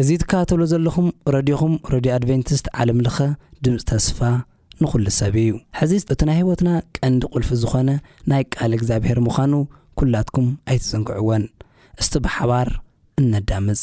እዚ ትከታተልዎ ዘለኹም ረድዮኹም ረድዮ ኣድቨንቲስት ዓለም ለኸ ድምጺ ተስፋ ንኹሉ ሰብ እዩ። ሕዚ እቲ ናይ ህይወትና ቀንዲ ቁልፊ ዝኾነ ናይ ቃል እግዚኣብሔር ምዃኑ ኩላትኩም ኣይትዘንግዕዎን። እስቲ ብሓባር እነዳምጽ።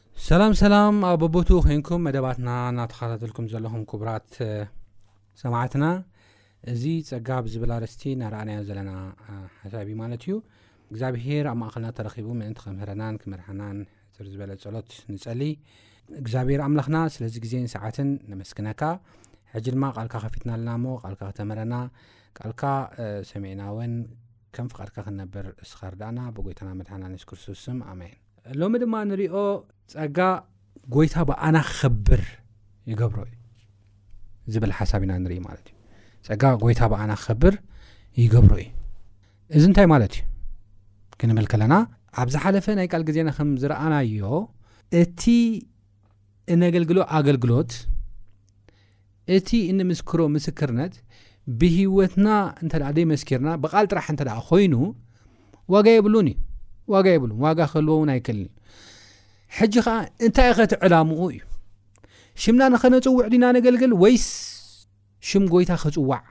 ሰላም ሰላም ኣብ በቦትኡ ኮንኩም መደባትና እናተኸታተልኩም ዘለኹም ክቡራት ሰማዕትና እዚ ጸጋ ብዝብል ኣርስቲ ናረኣናዮ ዘለና ሓሳብ እዩ ማለት እዩ እግዚኣብሄር ኣብ ማእኸልና ተረኺቡ ምእንቲ ከምህረናን ክመርሓናን ሕፅር ዝበለ ጸሎት ንጸሊ እግዚኣብሄር ኣምላኽና ስለዚ ግዜን ሰዓትን ነመስግነካ ሕጂ ድማ ቃልካ ከፊትና ኣለና እሞ ቃልካ ክተምህረና ቃልካ ሰሚዕና እውን ከም ፍቓድካ ክንነብር እስኻ ርዳእና ብጎይታና መድሓና ንስ ክርስቶስ ስም ኣሜን ሎሚ ድማ ንሪኦ ጸጋ ጎይታ ብኣና ክኸብር ይገብሮ እዩ ዝብል ሓሳብ ኢና ንርኢ ማለት እዩ ጸጋ ጎይታ ብኣና ክኸብር ይገብሮ እዩ እዚ እንታይ ማለት እዩ ክንብል ከለና ኣብ ዝሓለፈ ናይ ቃል ግዜና ከም ዝረኣናዮ እቲ እነገልግሎ ኣገልግሎት እቲ እንምስክሮ ምስክርነት ብህይወትና እንተ ዘይመስኪርና ብቓል ጥራሕ እንተ ኮይኑ ዋጋ የብሉን እዩ ዋጋ የብሉን ዋጋ ክህልዎ እውን ኣይክእልን ሕጂ ከዓ እንታይ ኸ እቲ ዕላምኡ እዩ ሽምና ንኸነፅውዕ ዲና ነገልግል ወይስ ሽም ጎይታ ክፅዋዕ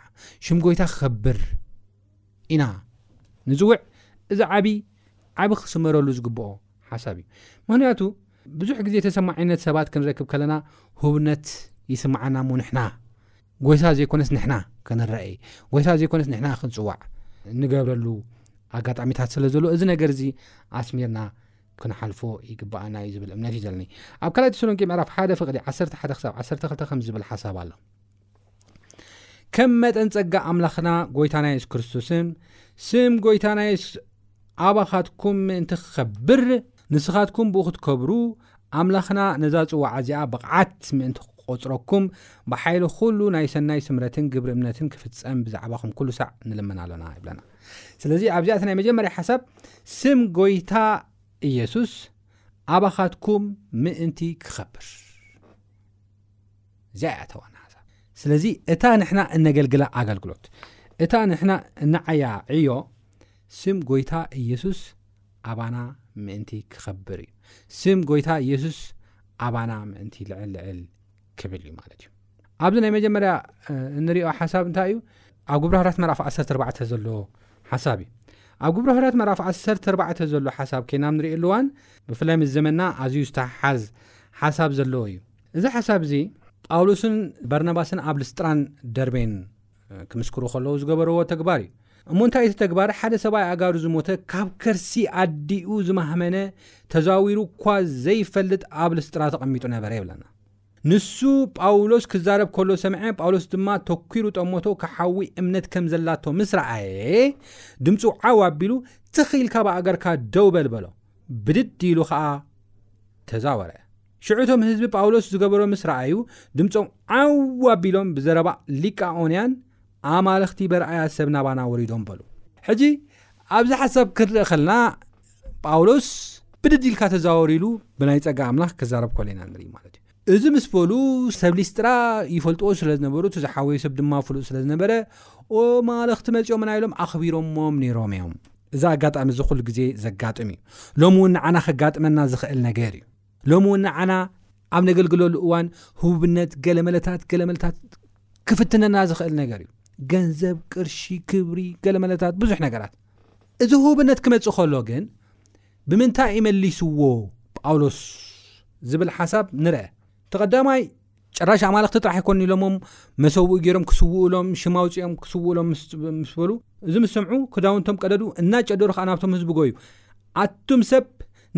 ሽም ጎይታ ክኸብር ኢና ንፅውዕ እዚ ዓብዪ ዓብ ክስመረሉ ዝግብኦ ሓሳብ እዩ ምክንያቱ ብዙሕ ግዜ ተሰማዒነት ሰባት ክንረክብ ከለና ሁብነት ይስምዓና'ሞ ንሕና፣ ጎይታ ዘይኮነስ ንሕና ክንረኣይ፣ ጎይታ ዘይኮነስ ንሕና ክንጽዋዕ እንገብረሉ ኣጋጣሚታት ስለ ዘሎ እዚ ነገር'ዚ ኣስሚርና ክንሓልፎ ይግብኣና እዩ ዝብል እምነት እዩ ዘለኒ። ኣብ ካልኣይ ተሰሎንቄ ምዕራፍ ሓደ ፍቕዲ ዓሰርተ ሓደ ክሳብ ዓሰርተ ክልተ ከምዚ ዝብል ሓሳብ ኣሎ። ከም መጠን ጸጋ ኣምላኽና ጎይታና የሱስ ክርስቶስን ስም ጎይታና የሱስ ኣባኻትኩም ምእንቲ ክኸብር ንስኻትኩም ብኡ ክትከብሩ ኣምላኽና ነዛ ጽዋዓ እዚኣ ብቕዓት ምእንቲ ክቆጽረኩም ብሓይሊ ኩሉ ናይ ሰናይ ስምረትን ግብሪ እምነትን ክፍጸም ብዛዕባኹም ኩሉ ሳዕ ንልመና ኣሎና ይብለና ስለዚ ኣብዚኣ እቲ ናይ መጀመርያ ሓሳብ ስም ጎይታ ኢየሱስ ኣባኻትኩም ምእንቲ ክኸብር እዚኣ እያ እታ ዋና ሓሳብ። ስለዚ እታ ንሕና እነገልግላ ኣገልግሎት፣ እታ ንሕና እንዓያ ዕዮ፣ ስም ጐይታ ኢየሱስ ኣባና ምእንቲ ክኸብር እዩ። ስም ጐይታ ኢየሱስ ኣባና ምእንቲ ልዕል ልዕል ክብል እዩ ማለት እዩ። ኣብዚ ናይ መጀመርያ እንሪኦ ሓሳብ እንታይ እዩ? ኣብ ግብረ ሃራት ምዕራፍ 14 ዘሎ ሓሳብ እዩ። ኣብ ግብረ ሃራት ምዕራፍ 14 ዘሎ ሓሳብ ከይና ንሪእየሉ እዋን ብፍላይ ምስ ዘመንና ኣዝዩ ዝተሓሓዝ ሓሳብ ዘለዎ እዩ። እዚ ሓሳብ እዚ ጳውሎስን በርናባስን ኣብ ልስጥራን ደርቤን ክምስክሩ ከለዉ ዝገበርዎ ተግባር እዩ። እሞ እንታይ እቲ ተግባር ሓደ ሰብኣይ ኣጋሩ ዝሞተ ካብ ከርሲ ኣዲኡ ዝማህመነ ተዛዊሩ እኳ ዘይፈልጥ ኣብ ልስጥራ ተቐሚጡ ነበረ ይብለና። ንሱ ጳውሎስ ክዛረብ ከሎ ሰምዐ፣ ጳውሎስ ድማ ተኲሩ ጠመቶ፣ ክሓዊ እምነት ከም ዘላቶ ምስ ረኣየ ድምፁ ዓው ኣቢሉ ትኽ ኢልካ ብኣገርካ ደው በል በሎ፣ ብድድ ኢሉ ኸዓ ተዛወረ። ሽዑ እቶም ህዝቢ ጳውሎስ ዝገበሮ ምስ ረኣዩ ድምጾም ዓው ኣቢሎም ብዘረባ ሊቃኦንያን ኣማልኽቲ በርኣያ ሰብ ናባና ወሪዶም በሉ። ሕጂ ኣብዚ ሓሳብ ክንርኢ ከለና ጳውሎስ ብድድ ኢልካ ተዛወሩ ኢሉ ብናይ ጸጋ ኣምላኽ ክዛረብ ኮሎ ኢና ንርኢ ማለት እዩ። እዚ ምስ በሉ ሰብ ሊስጥራ ይፈልጥዎ ስለ ዝነበሩ እቲ ዝሓወዩ ሰብ ድማ ፍሉጥ ስለ ዝነበረ ኦ ማለኽቲ መፂኦምና ኢሎም ኣኽቢሮሞም ነይሮም እዮም እዚ ኣጋጣሚ እዚ ኩሉ ግዜ ዘጋጥም እዩ ሎሚ እውን ንዓና ከጋጥመና ዝኽእል ነገር እዩ ሎሚ እውን ንዓና ኣብ ነገልግለሉ እዋን ህቡብነት ገለመለታት ገለመለታት ክፍትነና ዝኽእል ነገር እዩ ገንዘብ ቅርሺ ክብሪ ገለመለታት ብዙሕ ነገራት እዚ ህቡብነት ክመፅእ ከሎ ግን ብምንታይ ይመሊስዎ ጳውሎስ ዝብል ሓሳብ ንርአ ተቀዳማይ ጭራሽ ኣማልኽቲ ጥራሕ ኣይኮኑ ኢሎሞም መሰውኡ ገይሮም ክስውኡሎም ሽም ኣውፂኦም ክስውኡሎም ምስ በሉ እዚ ምስ ሰምዑ ክዳውንቶም ቀደዱ እናጨደሩ ከዓ ናብቶም ህዝቢ ጎዩ ኣቱም ሰብ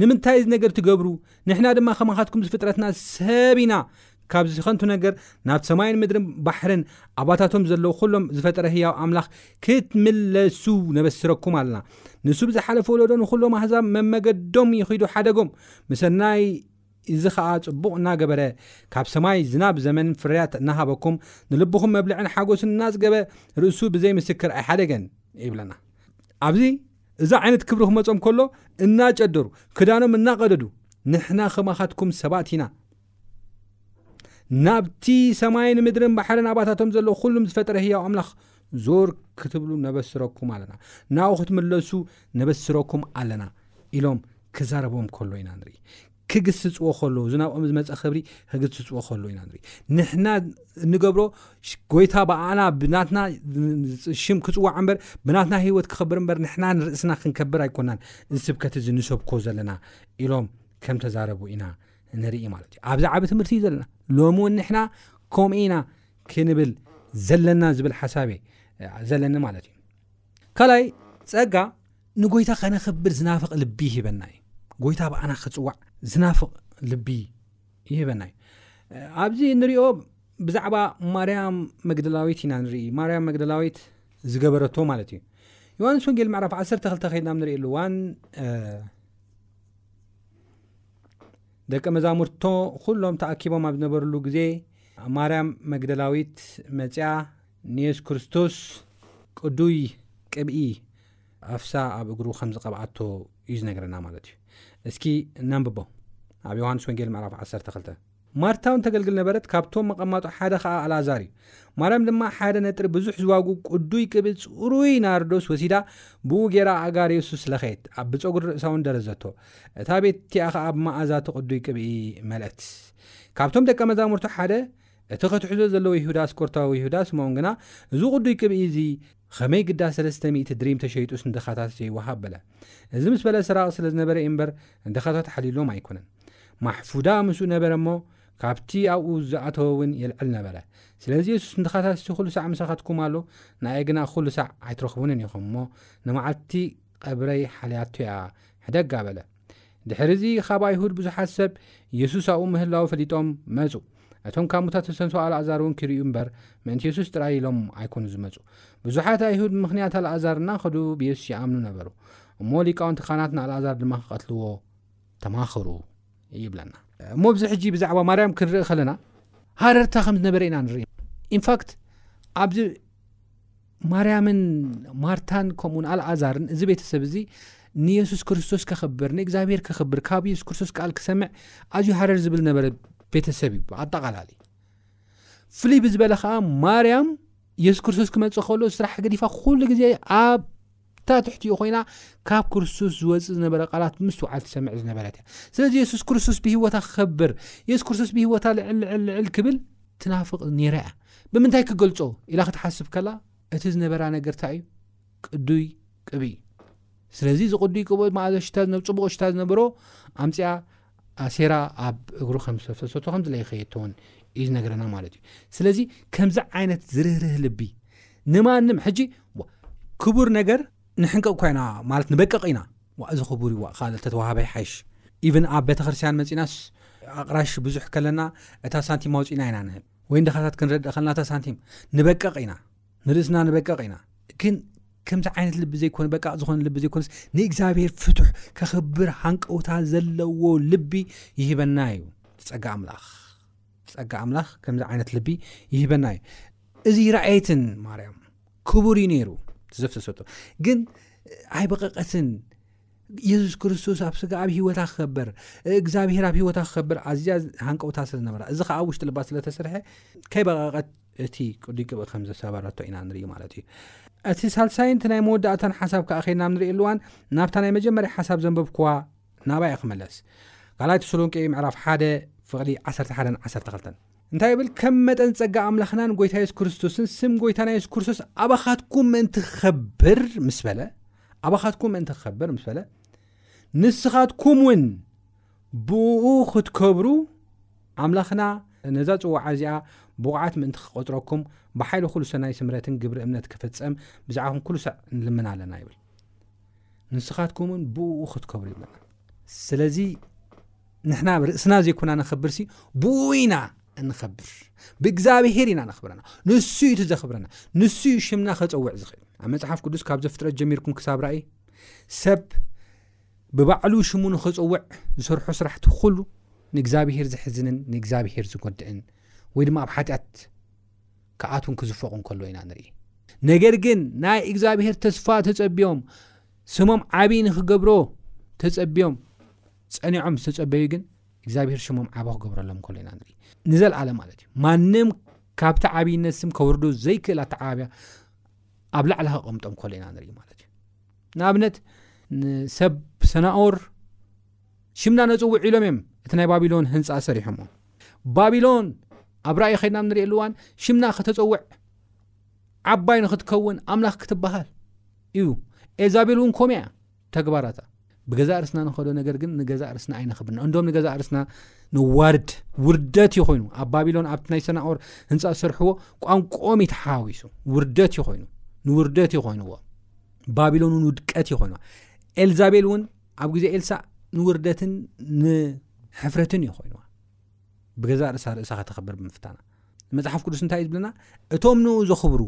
ንምንታይ እዚ ነገር ትገብሩ ንሕና ድማ ከማኻትኩም ዝፍጥረትና ሰብ ኢና ካብዚ ከንቱ ነገር ናብ ሰማይን ምድርን ባሕርን ኣባታቶም ዘለዉ ኩሎም ዝፈጠረ ህያው ኣምላኽ ክትምለሱ ነበስረኩም ኣለና ንሱ ብዝሓለፈ ወለዶ ንኩሎም ኣህዛብ መመገዶም ይኺዱ ሓደጎም ምሰናይ እዚ ኸኣ ጽቡቕ እናገበረ፣ ካብ ሰማይ ዝናብ ዘመን ፍርያት እናሃበኩም፣ ንልብኹም መብልዕን ሓጐስን እናጽገበ፣ ርእሱ ብዘይ ምስክር ኣይሓደገን። ይብለና። ኣብዚ እዚ ዓይነት ክብሪ ክመጾም ከሎ፣ እናጨደሩ፣ ክዳኖም እናቐደዱ፣ ንሕና ከማኻትኩም ሰባት ኢና፣ ናብቲ ሰማይን ምድርን ባሕርን ኣባታቶም ዘሎ ኹሉም ዝፈጠረ ህያው ኣምላኽ ዞር ክትብሉ ነበስረኩም ኣለና ናብኡ ክትምለሱ ነበስረኩም ኣለና ኢሎም ክዛረቦም ከሎ ኢና ንርኢ ክግስፅዎ ከለዉ እዚ ናብኦም ዝመፀ ክብሪ ክግስፅዎ ከለዉ ኢና ንርኢ ንሕና እንገብሮ ጎይታ ብኣና ብናትና ሽም ክፅዋዕ እምበር ብናትና ህይወት ክኸብር እምበር ንሕና ንርእስና ክንከብር ኣይኮናን እዚ ስብከት እዚ ንሰብኮ ዘለና ኢሎም ከም ተዛረቡ ኢና ንርኢ ማለት እዩ ኣብዚ ዓብ ትምህርቲ እዩ ዘለና ሎሚ እውን ንሕና ከምኡ ኢና ክንብል ዘለና ዝብል ሓሳብ እየ ዘለኒ ማለት እዩ ካልኣይ ጸጋ ንጎይታ ከነኽብር ዝናፍቕ ልቢ ይህበና እዩ ጎይታ ብኣና ክጽዋዕ ዝናፍቕ ልቢ ይህበና እዩ ኣብዚ ንሪኦ ብዛዕባ ማርያም መግደላዊት ኢና ንርኢ ማርያም መግደላዊት ዝገበረቶ ማለት እዩ ዮሃንስ ወንጌል ምዕራፍ 12 ከይድና ንሪእሉ ዋን ደቀ መዛሙርቶ ዅሎም ተኣኪቦም ኣብ ዝነበሩሉ ግዜ፣ ማርያም መግደላዊት መጺኣ ንየሱስ ክርስቶስ ቅዱይ ቅብኢ ኣፍስሳ ኣብ እግሩ ኸም ዝቐብኣቶ እዩ ዝነግረና ማለት እዩ። እስኪ ነንብቦ፣ ኣብ ዮሃንስ ወንጌል ምዕራፍ ዓሰርተ ክልተ። ማርታ እውን ተገልግል ነበረት፣ ካብቶም መቐማጦ ሓደ ኸኣ ኣልኣዛር እዩ። ማርያም ድማ ሓደ ነጥሪ ብዙሕ ዝዋጉ ቅዱይ ቅብኢ ጽሩይ ናርዶስ ወሲዳ፣ ብእኡ ገይራ ኣእጋር የሱስ ለኸየት፣ ኣብ ብጸጕሪ ርእሳውን ደረዘቶ። እታ ቤት እቲኣ ኸኣ ብመኣዛ እቲ ቕዱይ ቅብኢ መልአት። ካብቶም ደቀ መዛሙርቱ ሓደ፣ እቲ ኽትሕዞ ዘለዎ ይሁዳ እስኮርታዊ ይሁዳ ስምዖን ግና፣ እዚ ቕዱይ ቅብኢ እዚ ኸመይ ግዳ ሰለስተ ሚእቲ ድሪም ተሸይጡስ ንድኻታት ዘይወሃብ? በለ። እዚ ምስ በለ ሰራቒ ስለ ዝነበረ እዩ እምበር፣ ንድኻታት ሓልዩሎም ኣይኰነን። ማሕፉዳ ምስኡ ነበረ እሞ፣ ካብቲ ኣብኡ ዝኣተወ እውን የልዕል ነበረ። ስለዚ የሱስ ንድኻታትሲ ዅሉ ሳዕ ምሳኻትኩም ኣሎ፣ ንኣይ ግና ዅሉ ሳዕ ኣይትረኽቡንን ኢኹም እሞ፣ ንመዓልቲ ቐብረይ ሓልያቶ'ያ ሕደጋ በለ። ድሕርዚ ኻብ ኣይሁድ ብዙሓት ሰብ የሱስ ኣብኡ ምህላዉ ፈሊጦም መጹ። እቶም ካብ ሙታት እተሰንሶ ኣልኣዛርውን ኪርእዩ እምበር፣ ምእንቲ የሱስ ጥራይ ኢሎም ኣይኰኑን ዝመጹ። ብዙሓት ኣይሁድ ብምኽንያት ኣልኣዛር እናኸዱ ብየሱስ ይኣምኑ ነበሩ። እሞ ሊቃውንቲ ኻህናት ንኣልኣዛር ድማ ኪቐትልዎ ተማኸሩ ይብለና። እሞ ኣብዚ ሕጂ ብዛዕባ ማርያም ክንርኢ ኸለና ሃረርታ ከም ዝነበረ ኢና ንርኢ። ኢንፋክት ኣብዚ ማርያምን ማርታን ከምኡውን ኣልኣዛርን እዚ ቤተሰብ እዚ ንየሱስ ክርስቶስ ከኽብር ንእግዚኣብሄር ከኽብር ካብ የሱስ ክርስቶስ ቃል ክሰምዕ ኣዝዩ ሃረር ዝብል ነበረ ቤተሰብ እዩ ኣጠቓላሊ ፍልይ ብዝበለ ከዓ ማርያም የሱስ ክርስቶስ ክመፅእ ከሎ ስራሕ ገዲፋ ኩሉ ግዜ ኣብ እታ ትሕቲኡ ኮይና ካብ ክርስቶስ ዝወጽእ ዝነበረ ቃላት ብምስትውዓል ትሰምዕ ዝነበረት እያ። ስለዚ የሱስ ክርስቶስ ብህይወታ ክከብር፣ የሱስ ክርስቶስ ብህይወታ ልዕል ልዕል ልዕል ክብል ትናፍቕ ነይራ እያ። ብምንታይ ክገልጾ ኢላ ክትሓስብ ከላ እቲ ዝነበራ ነገር እንታይ እዩ? ቅዱይ ቅብኢ። ስለዚ እዚ ቅዱይ ቅብኢ መኣዛ ሽታ ዝነ ጽቡቕ ሽታ ዝነበሮ ኣምጺኣ ኣሲራ ኣብ እግሩ ከም ዝተፍሰሰቶ ከም ዝለይኸየቶን እዩ ዝነገረና ማለት እዩ ስለዚ ከምዚ ዓይነት ዝርህርህ ልቢ ንማንም ሕጂ ክቡር ነገር ንሕንቀቕ ኮይና ማለት ንበቀቕ ኢና ዋ እዚ ክቡር ይዋ ካልእ ተተዋሃበ ይሓይሽ ኢቨን ኣብ ቤተክርስትያን መፂናስ ኣቕራሽ ብዙሕ ከለና እታ ሳንቲም ኣውፅእና ኢና ንህብ ወይ ንድኻታት ክንረድእ ከለና እታ ሳንቲም ንበቀቕ ኢና ንርእስና ንበቀቕ ኢና ግን ከምዚ ዓይነት ልቢ ዘይኮነ በቃ ዝኾነ ልቢ ዘይኮነስ ንእግዚኣብሄር ፍቱሕ ከኽብር ሃንቀውታ ዘለዎ ልቢ ይህበና እዩ ፀጋ ኣምላኽ ፀጋ ኣምላኽ ከምዚ ዓይነት ልቢ ይህበና እዩ እዚ ራእየትን ማርያም ክቡር እዩ ነይሩ ዘፍሰሰቶ ግን ኣይበቐቐትን የሱስ ክርስቶስ ኣብ ስጋ ኣብ ሂወታ ክከበር እግዚኣብሄር ኣብ ሂወታ ክከበር ኣዝያ ሃንቀውታ ስለዝነበራ እዚ ከዓ ኣብ ውሽጢ ልባ ስለተሰርሐ ከይበቐቐት እቲ ቅዱይ ቅብእ ከም ዘሳበረቶ ኢና ንርኢ ማለት እዩ እቲ ሳልሳይን እቲ ናይ መወዳእታን ሓሳብ ከዓ ኸይድና ንርእየሉ እዋን ናብታ ናይ መጀመርያ ሓሳብ ዘንበብክዋ ናብኣ እየ ክመለስ ካልኣይ ተሰሎንቄ ምዕራፍ ሓደ ፍቕዲ 11 12 እንታይ ይብል ከም መጠን ጸጋ ኣምላኽናን ጎይታ የሱስ ክርስቶስን ስም ጎይታና የሱስ ክርስቶስ ኣባኻትኩም ምእንቲ ክኸብር ምስ በለ ኣባኻትኩም ምእንቲ ክኸብር ምስ በለ ንስኻትኩም እውን ብእኡ ኽትከብሩ፣ ኣምላኽና ነዛ ጽዋዓ እዚኣ ብቑዓት ምእንቲ ኺቘጽረኩም፣ ብሓይሊ ዅሉ ሰናይ ስምረትን ግብሪ እምነት ኪፍጸም፣ ብዛዕባኹም ኵሉ ሳዕ ንልምን ኣለና ይብል። ንስኻትኩምውን ብእኡ ኽትከብሩ ይብለና። ስለዚ ንሕና ብ ርእስና ዘይኮና ነኸብርሲ ብኡ ኢና እንኸብር ብእግዚኣብሄር ኢና ነኽብረና ንሱ እዩ እቲ ዘኽብረና ንሱ እዩ ሽምና ከፀውዕ ዝኽእል ኣብ መፅሓፍ ቅዱስ ካብ ዘፍጥረት ጀሚርኩም ክሳብ ራእይ ሰብ ብባዕሉ ሽሙ ንኽጽውዕ ዝሰርሖ ስራሕቲ ኩሉ ንእግዚኣብሄር ዘሕዝንን ንእግዚኣብሄር ዝጎድእን ወይ ድማ ኣብ ሓጢኣት ክኣቱን ክዝፈቑን ከሎ ኢና ንርኢ። ነገር ግን ናይ እግዚኣብሄር ተስፋ ተጸብዮም ስሞም ዓብዪ ንኽገብሮ ተጸብዮም ጸኒዖም ዝተጸበዩ ግን እግዚኣብሄር ሽሞም ዓቢ ክገብረሎም ከሎ ኢና ንርኢ። ንዘለኣለም ማለት እዩ። ማንም ካብቲ ዓብይነት ስም ከውርዶ ዘይክእል ኣተዓባብያ ኣብ ላዕሊ ከቐምጦም ከሎ ኢና ንርኢ ማለት እዩ። ንኣብነት ንሰብ ሰናኦር ሽምና ነጽውዕ ኢሎም እዮም እቲ ናይ ባቢሎን ህንፃ ሰሪሖሞ ባቢሎን ኣብ ራእይ ኸድና ንሪእሉ እዋን ሽምና ከተፀውዕ ዓባይ ንክትከውን ኣምላኽ ክትበሃል እዩ ኤዛቤል እውን ኮም እያ ተግባራታ ብገዛእ ርስና ንኸዶ ነገር ግን ንገዛእ ርስና ኣይነኽብርና እንዶም ንገዛእ ርስና ንዋርድ ውርደት እዩ ኮይኑ ኣብ ባቢሎን ኣብቲ ናይ ሰናኦር ህንፃ ዝሰርሕዎ ቋንቆም ይተሓዋዊሱ ውርደት እዩ ኮይኑ ንውርደት እዩ ኮይኑዎ ባቢሎን እውን ውድቀት ይኾኑ ኤልዛቤል እውን ኣብ ግዜ ኤልሳእ ንውርደትን ንሕፍረትን እዩ ኮይኑዋ ብገዛ ርእሳ ርእሳ ከተኸብር ብምፍታና መፅሓፍ ቅዱስ እንታይ እዩ ዝብለና እቶም ንኡ ዘኽብሩ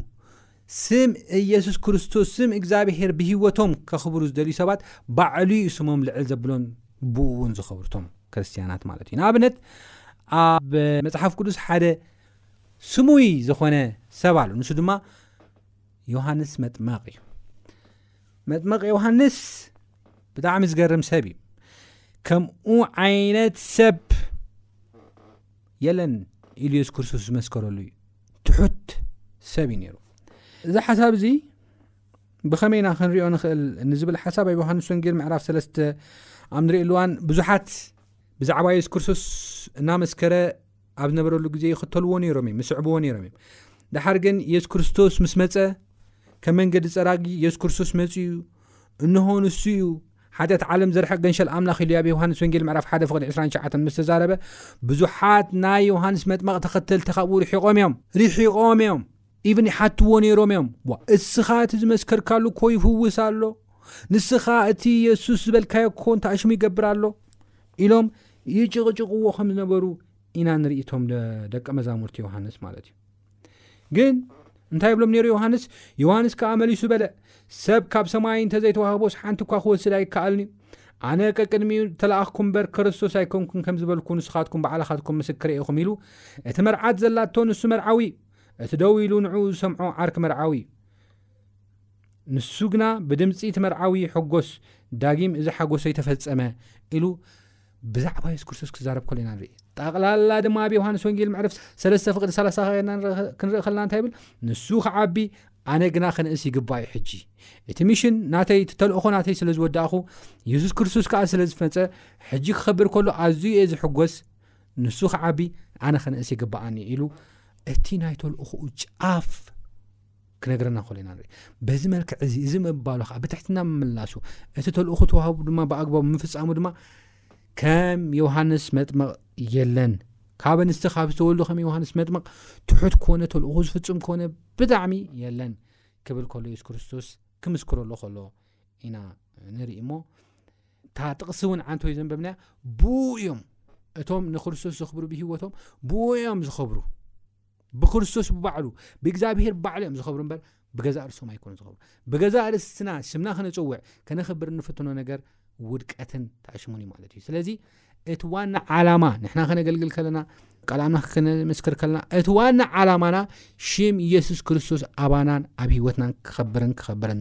ስም ኢየሱስ ክርስቶስ ስም እግዚኣብሄር ብሂወቶም ከኽብሩ ዝደልዩ ሰባት ባዕሉ ዩ ስሞም ልዕል ዘብሎን ብኡ እውን ዝኸብርቶም ክርስትያናት ማለት እዩ ንኣብነት ኣብ መፅሓፍ ቅዱስ ሓደ ስሙይ ዝኾነ ሰብ ኣሉ ንሱ ድማ ዮሃንስ መጥመቕ እዩ መጥመቕ ዮሃንስ ብጣዕሚ ዝገርም ሰብ እዩ ከምኡ ዓይነት ሰብ የለን ኢሉ የሱስ ክርስቶስ ዝመስከረሉ እዩ ትሑት ሰብ እዩ ነይሩ እዚ ሓሳብ እዚ ብኸመይ ኢና ክንሪኦ ንኽእል ንዝብል ሓሳብ ኣብ ዮሃንስ ወንጌል ምዕራፍ ሰለስተ ኣብ ንሪእሉዋን ብዙሓት ብዛዕባ የሱስ ክርስቶስ እናመስከረ ኣብ ዝነበረሉ ግዜ ይኽተልዎ ነይሮም እዮም ይስዕብዎ ነይሮም እዮም ድሓር ግን የሱ ክርስቶስ ምስ መፀ ከም መንገዲ ፀራጊ የሱ ክርስቶስ መፅ እዩ እንሆ ንሱ እዩ ሓጢኣት ዓለም ዘርሐቅ ገንሸል ኣምላኽ ኢሉ ኣብ ዮሃንስ ወንጌል ምዕራፍ ሓደ ፍቅዲ 29 ምስ ተዛረበ ብዙሓት ናይ ዮሃንስ መጥመቕ ተኸተልቲ ካብኡ ርሒቖም እዮም ርሒቖም እዮም ኢቭን ይሓትዎ ነይሮም እዮም፣ እዋ፣ እስኻ እቲ ዝመስከርካሉ እኮ ይፍውስ ኣሎ፣ ንስኻ እቲ የሱስ ዝበልካዮ እኮ እንታይ ሽሙ ይገብር ኣሎ ኢሎም ይጭቕጭቕዎ ከም ዝነበሩ ኢና ንርኢ እቶም ደቀ መዛሙርቲ ዮሃንስ ማለት እዩ ግን እንታይ ብሎም ነይሩ ዮሃንስ ዮሃንስ ከዓ መሊሱ በለ ሰብ ካብ ሰማይ እንተዘይተዋህቦስ ሓንቲ እኳ ክወስድ ኣይከኣልን እዩ ኣነ ቀቅድሚኡ ተለኣኽኩ እምበር ክርስቶስ ኣይኮንኩን ከም ዝበልኩ ንስኻትኩም ባዕላኻትኩም ምስክር ኢኹም ኢሉ እቲ መርዓት ዘላቶ ንሱ መርዓዊ እዩ እቲ ደው ኢሉ ንዕኡ ዝሰምዖ ዓርኪ መርዓዊ እዩ። ንሱ ግና ብድምጺ እቲ መርዓዊ ይሕጎስ፣ ዳጊም እዚ ሓጎሰይ ተፈጸመ ኢሉ ብዛዕባ የሱስ ክርስቶስ ክዛረብ ከሎ ኢና ንርኢ። ጠቕላላ ድማ ኣብ ዮሃንስ ወንጌል ምዕረፍ ሰለስተ ፍቕዲ ሰላሳ ከና ክንርኢ ከለና እንታይ ይብል? ንሱ ክዓቢ ኣነ ግና ክንእስ ይግባእ እዩ ሕጂ እቲ ሚሽን ናተይ እቲ ተልእኾ ናተይ ስለ ዝወዳእኹ የሱስ ክርስቶስ ከዓ ስለ ዝፈፀ ሕጂ ክኸብር ከሎ ኣዝዩ እየ ዝሕጎስ ንሱ ክዓቢ ኣነ ከነእስ ይግብኣኒ ኢሉ እቲ ናይ ተልእኹኡ ጫፍ ክነግረና ከሎ ኢና ንርኢ በዚ መልክዕ እዚ እዚ ምባሉ ከዓ ብትሕትና ምምላሱ እቲ ተልእኹ ተዋህቡ ድማ ብኣግባቡ ምፍፃሙ ድማ ከም ዮሃንስ መጥመቕ የለን ካብ ኣንስቲ ካብ ዝተወልዱ ከም ዮሃንስ መጥመቕ ትሑት ኮነ ተልእኹ ዝፍፅም ኮነ ብጣዕሚ የለን ክብል ከሎ የሱስ ክርስቶስ ክምስክረሉ ከሎ ኢና ንርኢ እሞ እታ ጥቕሲ እውን ዓንተወይ ዘንበብናያ ብኡ እዮም እቶም ንክርስቶስ ዘኽብሩ ብህይወቶም ብኡ እዮም ዝኸብሩ ብክርስቶስ ብባዕሉ ብእግዚኣብሄር ባዕሉ እዮም ዝኸብሩ እምበር ብገዛእ ርእሶም ኣይኮኑ ዝኸብሩ ብገዛእ ርእስትና ሽምና ክነፅውዕ ከነኽብር እንፍትኖ ነገር ውድቀትን ተዕሽሙን እዩ ማለት እዩ ስለዚ እቲ ዋና ዓላማ ንሕና ከነገልግል ከለና ቃል ኣምላኽ ክንምስክር ከለና እቲ ዋና ዓላማና ሽም ኢየሱስ ክርስቶስ ኣባናን ኣብ ህይወትናን ክኸብርን ክኸብርን